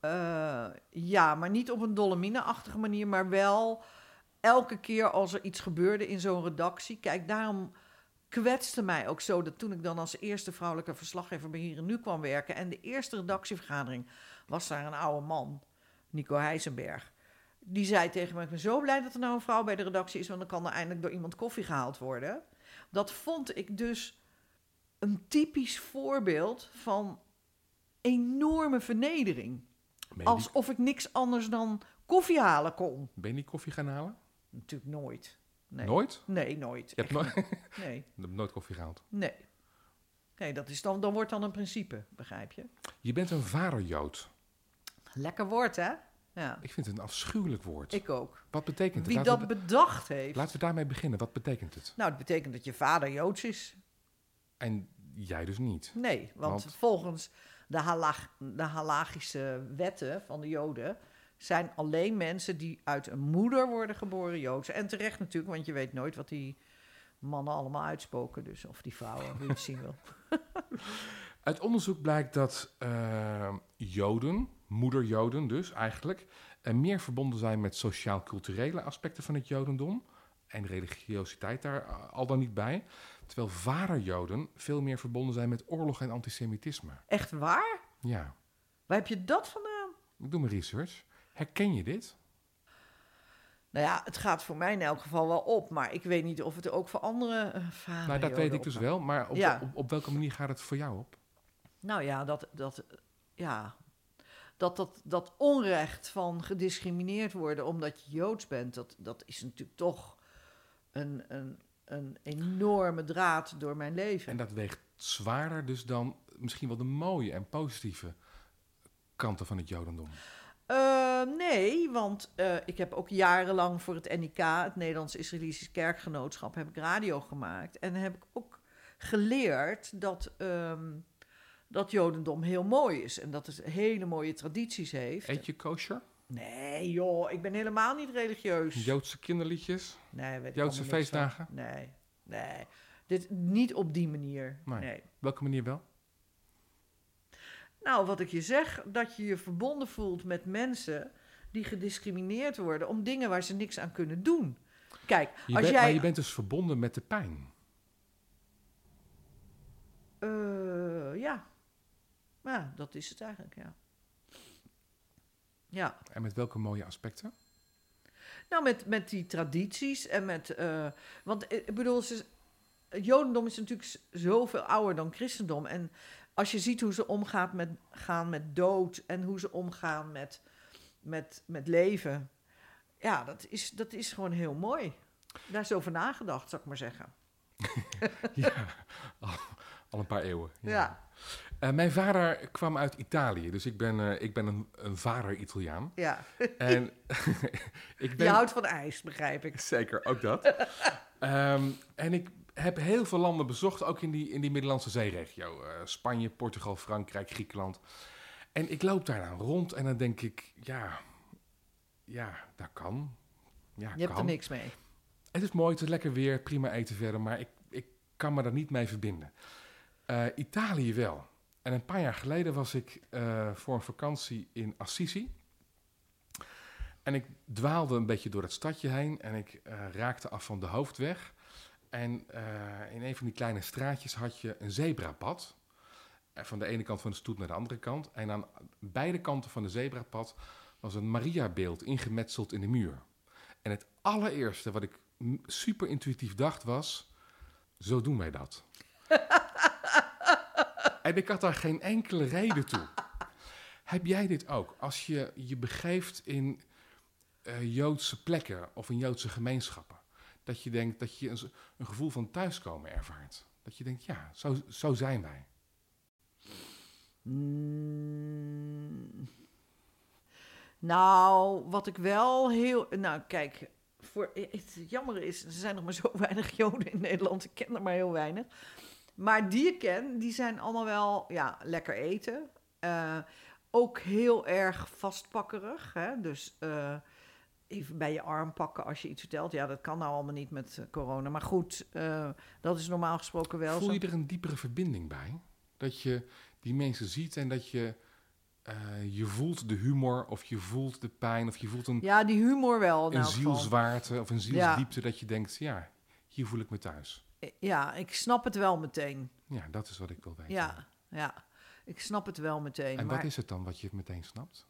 S1: Eh, ja, maar niet op een Dolomine-achtige manier, maar wel elke keer als er iets gebeurde in zo'n redactie. Kijk, daarom kwetste mij ook zo dat toen ik dan als eerste vrouwelijke verslaggever bij Hier en Nu kwam werken en de eerste redactievergadering was daar een oude man, Nico Heisenberg. Die zei tegen me, ik ben zo blij dat er nou een vrouw bij de redactie is, want dan kan er eindelijk door iemand koffie gehaald worden. Dat vond ik dus een typisch voorbeeld van enorme vernedering. Alsof ik niks anders dan koffie halen kon.
S2: ben je die koffie gaan halen?
S1: Natuurlijk nooit. Nee.
S2: Nooit?
S1: Nee, nooit.
S2: Je hebt, nooit.
S1: Nee,
S2: je hebt nooit koffie gehaald.
S1: nee. Nee, dat is dan, dan wordt dan een principe, begrijp je?
S2: Je bent een vaderjood.
S1: Lekker woord, hè? Ja,
S2: Ik vind het een afschuwelijk woord.
S1: ik ook.
S2: Wat betekent het?
S1: Wie
S2: Laten,
S1: dat
S2: we,
S1: bedacht heeft.
S2: laten we daarmee beginnen. Wat betekent het?
S1: Nou, dat betekent dat je vader Joods is.
S2: En jij dus niet.
S1: Nee, want,
S2: Want?
S1: volgens de, halag, de halagische wetten van de Joden zijn alleen mensen die uit een moeder worden geboren Joods. En terecht natuurlijk, want je weet nooit wat die mannen allemaal uitspoken. Dus of die vrouwen, hoe je het zien wil.
S2: Uit onderzoek blijkt dat eh, Joden, moederjoden dus eigenlijk, eh, meer verbonden zijn met sociaal-culturele aspecten van het Jodendom. En religiositeit daar eh, al dan niet bij. Terwijl vaderjoden veel meer verbonden zijn met oorlog en antisemitisme.
S1: Echt waar?
S2: Ja,
S1: Waar heb je dat vandaan?
S2: ik doe mijn research. Herken je dit?
S1: Nou ja, het gaat voor mij in elk geval wel op. Maar ik weet niet of het ook voor andere uh, vaderen...
S2: Nou, dat weet ik dus wel. Maar op,
S1: Ja.
S2: op, op welke manier gaat het voor jou op?
S1: Nou ja, dat, dat, ja, dat, dat, dat onrecht van gediscrimineerd worden omdat je Joods bent, dat, dat is natuurlijk toch een, een, een enorme draad door mijn leven.
S2: En dat weegt zwaarder dus dan misschien wel de mooie en positieve kanten van het Jodendom.
S1: Eh, nee, want eh, ik heb ook jarenlang voor het NIK, het Nederlands-Israëlitisch Kerkgenootschap, heb ik radio gemaakt. En heb ik ook geleerd dat, ehm, dat Jodendom heel mooi is en dat het hele mooie tradities heeft.
S2: Eet je kosher?
S1: Nee, joh, ik ben helemaal niet religieus.
S2: Joodse kinderliedjes?
S1: Nee, weet ik
S2: Joodse
S1: van.
S2: feestdagen?
S1: Nee, nee. Dit, niet op die manier.
S2: Nee.
S1: Nee.
S2: Welke manier wel?
S1: Nou, wat ik je zeg, dat je je verbonden voelt met mensen die gediscrimineerd worden om dingen waar ze niks aan kunnen doen. Kijk,
S2: Je
S1: als
S2: bent,
S1: jij.
S2: Maar je bent dus verbonden met de pijn.
S1: Eh, ja. ja, dat is het eigenlijk, ja. Ja.
S2: En met welke mooie aspecten?
S1: Nou, met, met die tradities en met. eh, want eh, ik bedoel, ze, het Jodendom is natuurlijk zoveel ouder dan christendom. En als je ziet hoe ze omgaan met, gaan met dood en hoe ze omgaan met, met, met leven. Ja, dat is, dat is gewoon heel mooi. Daar is over nagedacht, zou ik maar zeggen.
S2: ja, al, al een paar eeuwen.
S1: Ja,
S2: Eh, mijn vader kwam uit Italië, dus ik ben, eh, ik ben een, een vader-Italiaan.
S1: ja.
S2: En ik ben...
S1: Je houdt van ijs, begrijp ik.
S2: Zeker, ook dat. Ehm, en ik heb heel veel landen bezocht, ook in die, in die Middellandse zeeregio. Eh, Spanje, Portugal, Frankrijk, Griekenland. En ik loop daar dan rond en dan denk ik, ja, ja, dat kan. Ja,
S1: Je hebt er niks mee.
S2: Het is mooi, het is lekker weer, prima eten verder, maar ik, ik kan me daar niet mee verbinden. Eh, Italië wel. En een paar jaar geleden was ik eh, voor een vakantie in Assisi. En ik dwaalde een beetje door het stadje heen en ik raakte af van de hoofdweg. En eh, in een van die kleine straatjes had je een zebrapad. Eh, van de ene kant van de stoet naar de andere kant. En aan beide kanten van de zebrapad was een Mariabeeld ingemetseld in de muur. En het allereerste wat ik super intuïtief dacht was: zo doen wij dat. en ik had daar geen enkele reden toe. Heb jij dit ook? Als je je begeeft in eh, Joodse plekken of in Joodse gemeenschappen, dat je denkt dat je een, een gevoel van thuiskomen ervaart. Dat je denkt, ja, zo, zo zijn wij.
S1: Mm. Nou, wat ik wel heel. Nou, kijk. Voor, het jammer is, er zijn nog maar zo weinig Joden in Nederland. Ik ken er maar heel weinig. Maar die ik ken, die zijn allemaal wel ja, lekker eten. Eh, ook heel erg vastpakkerig. Hè? Dus eh, even bij je arm pakken als je iets vertelt. Ja, dat kan nou allemaal niet met eh, corona. Maar goed, eh, dat is normaal gesproken wel
S2: Voel
S1: zo.
S2: je er een diepere verbinding bij? Dat je die mensen ziet en dat je, eh, je voelt de humor of je voelt de pijn of je voelt een,
S1: Ja, die humor wel.
S2: een zielswaarte of een zielsdiepte dat je denkt, ja, hier voel ik me thuis.
S1: Ja, ik snap het wel meteen.
S2: Ja, dat is wat ik wil weten.
S1: Ja, ja. Ik snap het wel meteen.
S2: En
S1: maar
S2: wat is het dan wat je meteen snapt?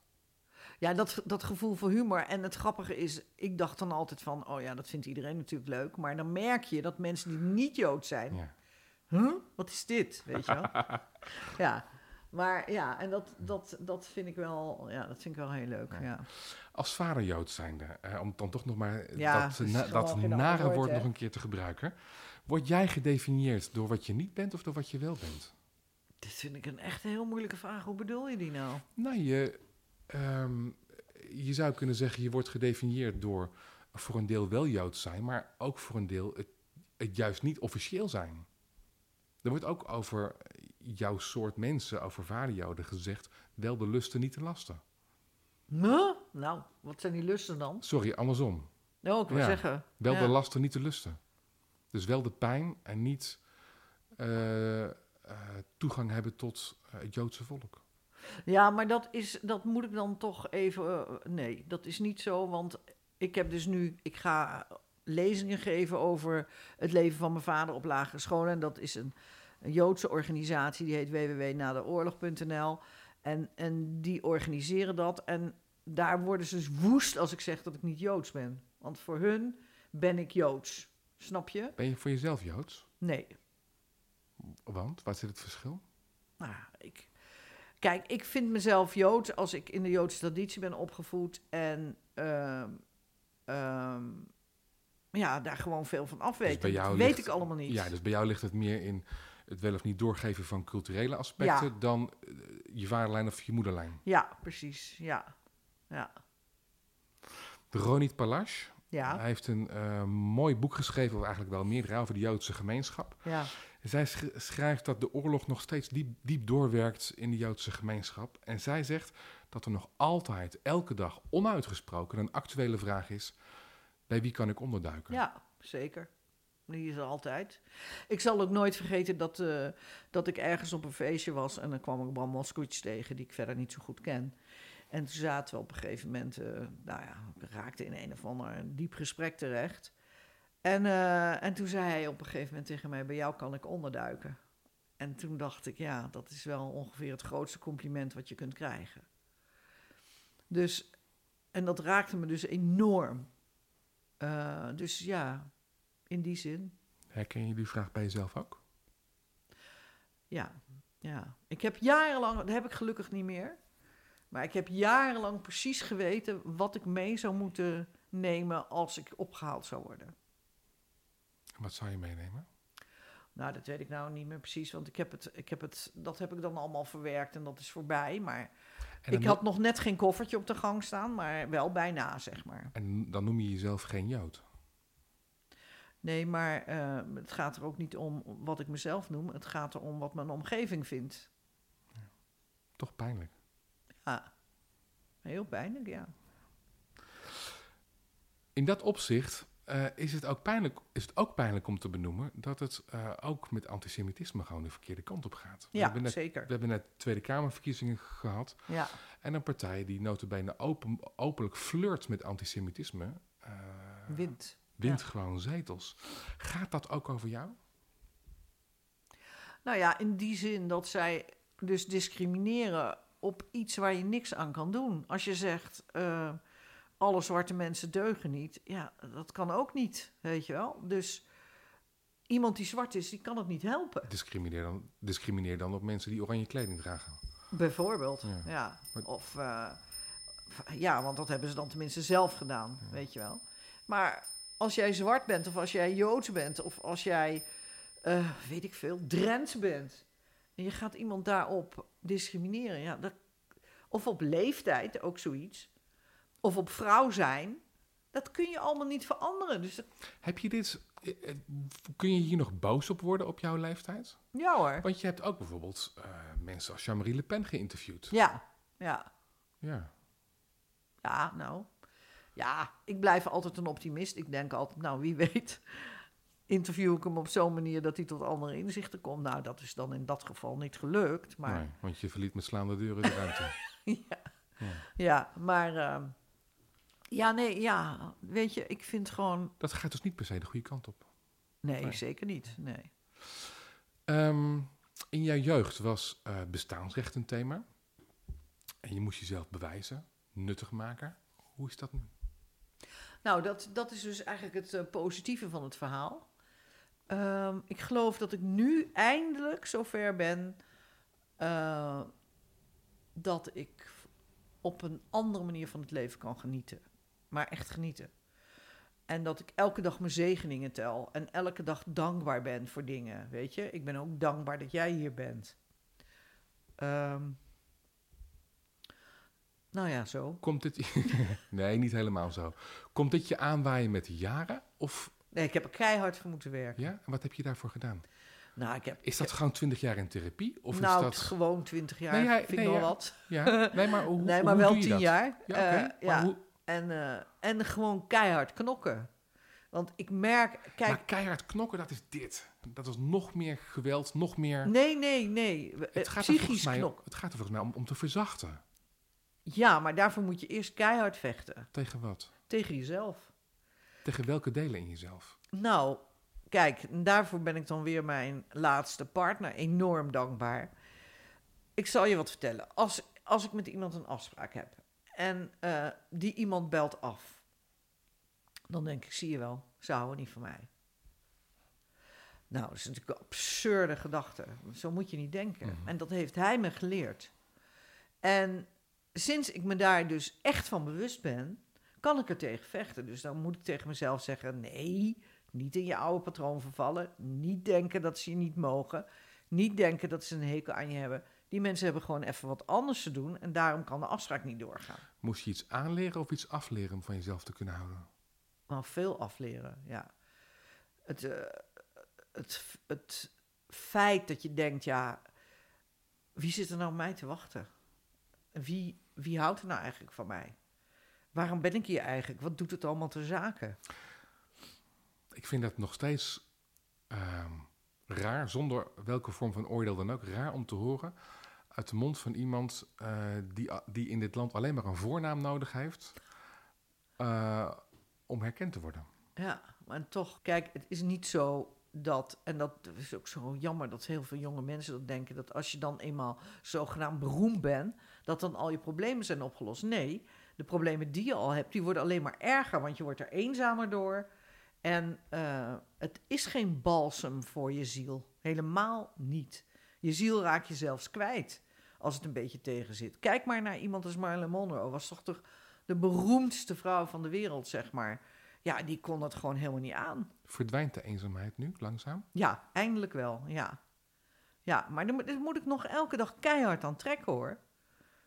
S1: Ja, dat, dat gevoel voor humor. En het grappige is, ik dacht dan altijd van, oh ja, dat vindt iedereen natuurlijk leuk. Maar dan merk je dat mensen die niet Jood zijn,
S2: Ja.
S1: huh? wat is dit? Weet je wel? ja, maar ja, en dat, dat, dat vind ik wel, ja, dat vind ik wel heel leuk.
S2: Ja.
S1: Ja.
S2: Als vader Jood zijnde, eh, om dan toch nog maar
S1: Ja,
S2: dat,
S1: dat
S2: na- nare
S1: woord,
S2: nog een keer te gebruiken. Word jij gedefinieerd door wat je niet bent of door wat je wel bent?
S1: Dit vind ik een echt heel moeilijke vraag. Hoe bedoel je die nou?
S2: Nou, je, ehm, je zou kunnen zeggen, je wordt gedefinieerd door voor een deel wel Jood zijn, maar ook voor een deel het, het juist niet officieel zijn. Er wordt ook over jouw soort mensen, over vaderjoden gezegd, wel de lusten, niet de lasten.
S1: Huh? Nou, wat zijn die lusten dan?
S2: Sorry, andersom.
S1: Oh, ik wil
S2: Ja.
S1: zeggen.
S2: Wel
S1: ja.
S2: de lasten, niet de lusten. Dus wel de pijn en niet eh, eh, toegang hebben tot eh, het Joodse volk.
S1: Ja, maar dat, is, dat moet ik dan toch even. eh, nee, dat is niet zo. Want ik heb dus nu. Ik ga lezingen geven over het leven van mijn vader op lagere scholen. En dat is een, een Joodse organisatie. Die heet www.nadeoorlog.nl. En, en die organiseren dat. En daar worden ze dus woest als ik zeg dat ik niet Joods ben. Want voor hun ben ik Joods. Snap je?
S2: Ben je voor jezelf Joods?
S1: Nee.
S2: Want, waar zit het verschil?
S1: Nou, ik, kijk, ik vind mezelf Joods als ik in de Joodse traditie ben opgevoed en ehm, ehm, ja, daar gewoon veel van af weet.
S2: Dus jou
S1: dat weet ik allemaal niet.
S2: Ja, dus bij jou ligt het meer in het wel of niet doorgeven van culturele aspecten
S1: Ja.
S2: dan eh, je vaderlijn of je moederlijn.
S1: Ja, precies. Ja. Ja.
S2: Ronit Palash,
S1: Ja.
S2: hij heeft een eh, mooi boek geschreven, of eigenlijk wel meerdere, over de Joodse gemeenschap.
S1: Ja.
S2: Zij sch- schrijft dat de oorlog nog steeds diep, diep doorwerkt in de Joodse gemeenschap. En zij zegt dat er nog altijd, elke dag, onuitgesproken een actuele vraag is: bij wie kan ik onderduiken?
S1: Ja, zeker. Die is er altijd. Ik zal ook nooit vergeten dat, eh, dat ik ergens op een feestje was en dan kwam ik Bram Moskowitz tegen, die ik verder niet zo goed ken. En toen zaten we op een gegeven moment, eh, nou ja, raakten in een of ander diep gesprek terecht. En, eh, en toen zei hij op een gegeven moment tegen mij, bij jou kan ik onderduiken. En toen dacht ik, ja, dat is wel ongeveer het grootste compliment wat je kunt krijgen. Dus, en dat raakte me dus enorm. Eh, dus ja, in die zin,
S2: Herken je die vraag bij jezelf ook?
S1: ja, ja. Ik heb jarenlang, dat heb ik gelukkig niet meer, maar ik heb jarenlang precies geweten wat ik mee zou moeten nemen als ik opgehaald zou worden.
S2: Wat zou je meenemen?
S1: Nou, dat weet ik nou niet meer precies, want ik heb het, ik heb het, dat heb ik dan allemaal verwerkt en dat is voorbij. Maar ik had nog net geen koffertje op de gang staan, maar wel bijna, zeg maar.
S2: en dan noem je jezelf geen Jood.
S1: Nee, maar eh, het gaat er ook niet om wat ik mezelf noem. Het gaat erom wat mijn omgeving vindt.
S2: Toch pijnlijk.
S1: Ja, heel pijnlijk, ja.
S2: In dat opzicht eh, is, het ook pijnlijk, is het ook pijnlijk om te benoemen dat het eh, ook met antisemitisme gewoon de verkeerde kant op gaat. we,
S1: Ja,
S2: hebben net,
S1: zeker.
S2: we hebben net Tweede Kamerverkiezingen gehad.
S1: Ja,
S2: En een partij die notabene open, openlijk flirt met antisemitisme, eh, wint
S1: Ja.
S2: gewoon zetels. Gaat dat ook over jou?
S1: Nou ja, in die zin dat zij dus discrimineren op iets waar je niks aan kan doen. Als je zegt, alle zwarte mensen deugen niet. Ja, dat kan ook niet, weet je wel. Dus iemand die zwart is, die kan het niet helpen.
S2: Discrimineer dan, discrimineer dan op mensen die oranje kleding dragen.
S1: Bijvoorbeeld,
S2: Ja.
S1: Of, eh, ja, want dat hebben ze dan tenminste zelf gedaan, weet je wel. Maar als jij zwart bent, of als jij Joods bent, of als jij, eh, weet ik veel, Drents bent... en je gaat iemand daarop discrimineren, ja, dat, of op leeftijd, ook zoiets... of op vrouw zijn, dat kun je allemaal niet veranderen. Dus dat-
S2: Heb je dit, eh, eh, kun je hier nog boos op worden op jouw leeftijd?
S1: ja hoor.
S2: Want je hebt ook bijvoorbeeld eh, mensen als Jean-Marie Le Pen geïnterviewd.
S1: Ja, ja.
S2: Ja.
S1: Ja, nou. Ja, ik blijf altijd een optimist. Ik denk altijd, nou, wie weet. Interview ik hem op zo'n manier dat hij tot andere inzichten komt. Nou, dat is dan in dat geval niet gelukt. Maar
S2: Nee, want je verliet met slaande deuren de ruimte.
S1: ja.
S2: Ja.
S1: ja, maar. ehm, ja, nee, ja. Weet je, ik vind gewoon.
S2: Dat gaat dus niet per se de goede kant op.
S1: Nee,
S2: Nee.
S1: zeker niet. Nee.
S2: Ehm, in jouw jeugd was eh, bestaansrecht een thema. En je moest jezelf bewijzen, nuttig maken. Hoe is dat nu?
S1: Nou, dat, dat is dus eigenlijk het eh, positieve van het verhaal. Ehm, ik geloof dat ik nu eindelijk zover ben eh, dat ik op een andere manier van het leven kan genieten. Maar echt genieten. En dat ik elke dag mijn zegeningen tel. En elke dag dankbaar ben voor dingen. Weet je, ik ben ook dankbaar dat jij hier bent. Ehm, nou ja, zo.
S2: Komt dit... nee, niet helemaal zo. Komt dit je aanwaaien met de jaren? Of
S1: Nee, ik heb er keihard voor moeten werken.
S2: ja, en wat heb je daarvoor gedaan?
S1: Nou, ik heb,
S2: Is dat gewoon twintig jaar in therapie? Of
S1: nou,
S2: is dat...
S1: gewoon 20 jaar
S2: Nee, ja,
S1: vind ik
S2: nee, ja.
S1: wat.
S2: Ja, nee, maar hoe,
S1: nee, maar
S2: hoe
S1: wel
S2: doe je
S1: 10
S2: dat?
S1: jaar.
S2: Ja,
S1: Eh.
S2: Maar hoe-
S1: En, eh, en gewoon keihard knokken. Want ik merk, kijk,
S2: maar keihard knokken, dat is dit. Dat is nog meer geweld, nog meer...
S1: nee, nee, nee.
S2: het, gaat er
S1: Psychisch
S2: mij,
S1: knok.
S2: het gaat er volgens mij om, om te verzachten.
S1: Ja, maar daarvoor moet je eerst keihard vechten.
S2: Tegen wat?
S1: Tegen jezelf.
S2: Tegen welke delen in jezelf?
S1: Nou, kijk, daarvoor ben ik dan weer mijn laatste partner enorm dankbaar. Ik zal je wat vertellen. Als, als ik met iemand een afspraak heb en eh, die iemand belt af, dan denk ik, zie je wel, ze houden niet van mij. Nou, dat is natuurlijk een absurde gedachte. Zo moet je niet denken.
S2: Mhm.
S1: En dat heeft hij me geleerd. En sinds ik me daar dus echt van bewust ben, kan ik er tegen vechten. Dus dan moet ik tegen mezelf zeggen: nee, niet in je oude patroon vervallen. Niet denken dat ze je niet mogen. Niet denken dat ze een hekel aan je hebben. Die mensen hebben gewoon even wat anders te doen en daarom kan de afspraak niet doorgaan.
S2: Moest je iets aanleren of iets afleren om van jezelf te kunnen houden?
S1: Nou, veel afleren, ja. Het, eh, het, het feit dat je denkt, ja, wie zit er nou op mij te wachten? Wie, wie houdt er nou eigenlijk van mij? Waarom ben ik hier eigenlijk? Wat doet het allemaal ter zake?
S2: Ik vind dat nog steeds ehm, raar, zonder welke vorm van oordeel dan ook, raar om te horen uit de mond van iemand eh, die, die in dit land alleen maar een voornaam nodig heeft eh, om herkend te worden.
S1: Ja, maar toch, kijk, het is niet zo dat, en dat is ook zo jammer dat heel veel jonge mensen dat denken, dat als je dan eenmaal zogenaamd beroemd bent, dat dan al je problemen zijn opgelost. Nee, de problemen die je al hebt, die worden alleen maar erger, want je wordt er eenzamer door. En eh, het is geen balsem voor je ziel. Helemaal niet. Je ziel raak je zelfs kwijt als het een beetje tegen zit. Kijk maar naar iemand als Marilyn Monroe. Was toch de, de beroemdste vrouw van de wereld, zeg maar. Ja, die kon dat gewoon helemaal niet aan.
S2: Verdwijnt de eenzaamheid nu langzaam?
S1: Ja, eindelijk wel, ja. Ja, maar daar moet- ik nog elke dag keihard aan trekken, hoor.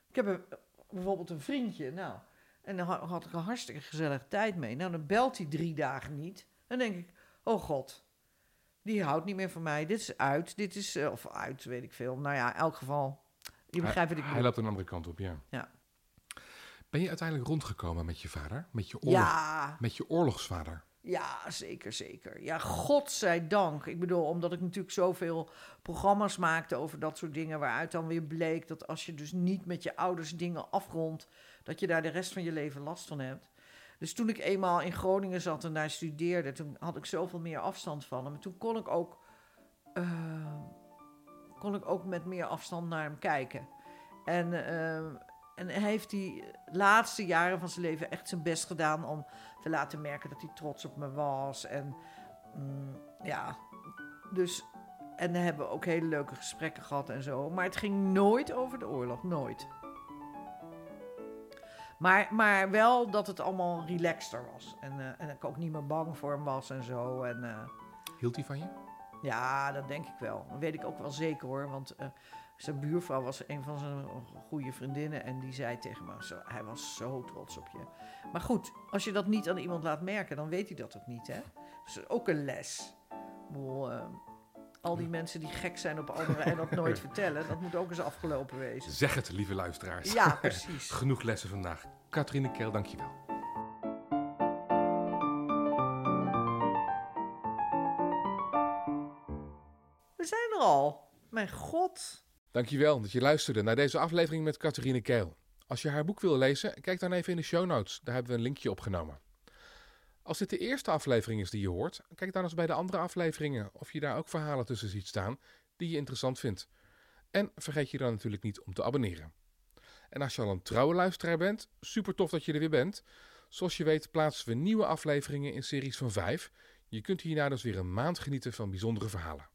S1: Ik heb een- bijvoorbeeld een vriendje, nou... En dan ha- had ik een hartstikke gezellige tijd mee. Nou, dan belt hij drie dagen niet. Dan denk ik, oh god, die houdt niet meer van mij. Dit is uit, dit is... eh, of uit, weet ik veel. Nou ja, in elk geval... Je begrijpt wat ik
S2: Hij loopt een andere kant op, ja.
S1: Ja.
S2: Ben je uiteindelijk rondgekomen met je vader? Met je, oorlog,
S1: Ja,
S2: met je oorlogsvader?
S1: Ja, zeker, zeker. Ja, godzijdank. Ik bedoel, omdat ik natuurlijk zoveel programma's maakte over dat soort dingen, waaruit dan weer bleek dat als je dus niet met je ouders dingen afrondt, dat je daar de rest van je leven last van hebt. Dus toen ik eenmaal in Groningen zat en daar studeerde, toen had ik zoveel meer afstand van hem. En toen kon ik ook, eh, kon ik ook met meer afstand naar hem kijken. En, eh, en hij heeft die laatste jaren van zijn leven echt zijn best gedaan om te laten merken dat hij trots op me was. En mm, ja, dus. En we hebben ook hele leuke gesprekken gehad en zo. Maar het ging nooit over de oorlog, nooit. Maar, maar wel dat het allemaal relaxter was. En, eh, en ik ook niet meer bang voor hem was en zo. En eh,
S2: Hield hij van je?
S1: Ja, dat denk ik wel. Dat weet ik ook wel zeker hoor. Want eh, zijn buurvrouw was een van zijn goede vriendinnen. En die zei tegen me, zo, hij was zo trots op je. Maar goed, als je dat niet aan iemand laat merken, dan weet hij dat ook niet. Hè? Dus dat is ook een les. Eh, al die mensen die gek zijn op anderen en dat nooit vertellen, dat moet ook eens afgelopen wezen.
S2: Zeg het, lieve luisteraars.
S1: Ja, precies.
S2: Genoeg lessen vandaag. Katrine Kel, dankjewel.
S1: Mijn god.
S2: Dankjewel dat je luisterde naar deze aflevering met Catharine Keel. Als je haar boek wil lezen, kijk dan even in de show notes. Daar hebben we een linkje opgenomen. Als dit de eerste aflevering is die je hoort, kijk dan eens bij de andere afleveringen of je daar ook verhalen tussen ziet staan die je interessant vindt. En vergeet je dan natuurlijk niet om te abonneren. En als je al een trouwe luisteraar bent, super tof dat je er weer bent. Zoals je weet plaatsen we nieuwe afleveringen in series van vijf. Je kunt hierna dus weer een maand genieten van bijzondere verhalen.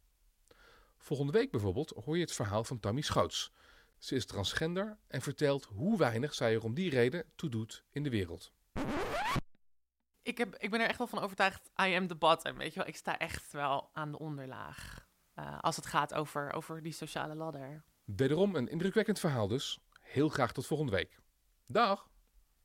S2: Volgende week bijvoorbeeld hoor je het verhaal van Tammy Schoots. Ze is transgender en vertelt hoe weinig zij er om die reden toe doet in de wereld.
S3: Ik, heb, ik ben er echt wel van overtuigd, I am the bottom, weet je wel. Ik sta echt wel aan de onderlaag. eh, als het gaat over, over die sociale ladder.
S2: Wederom een indrukwekkend verhaal dus. Heel graag tot volgende week. Dag!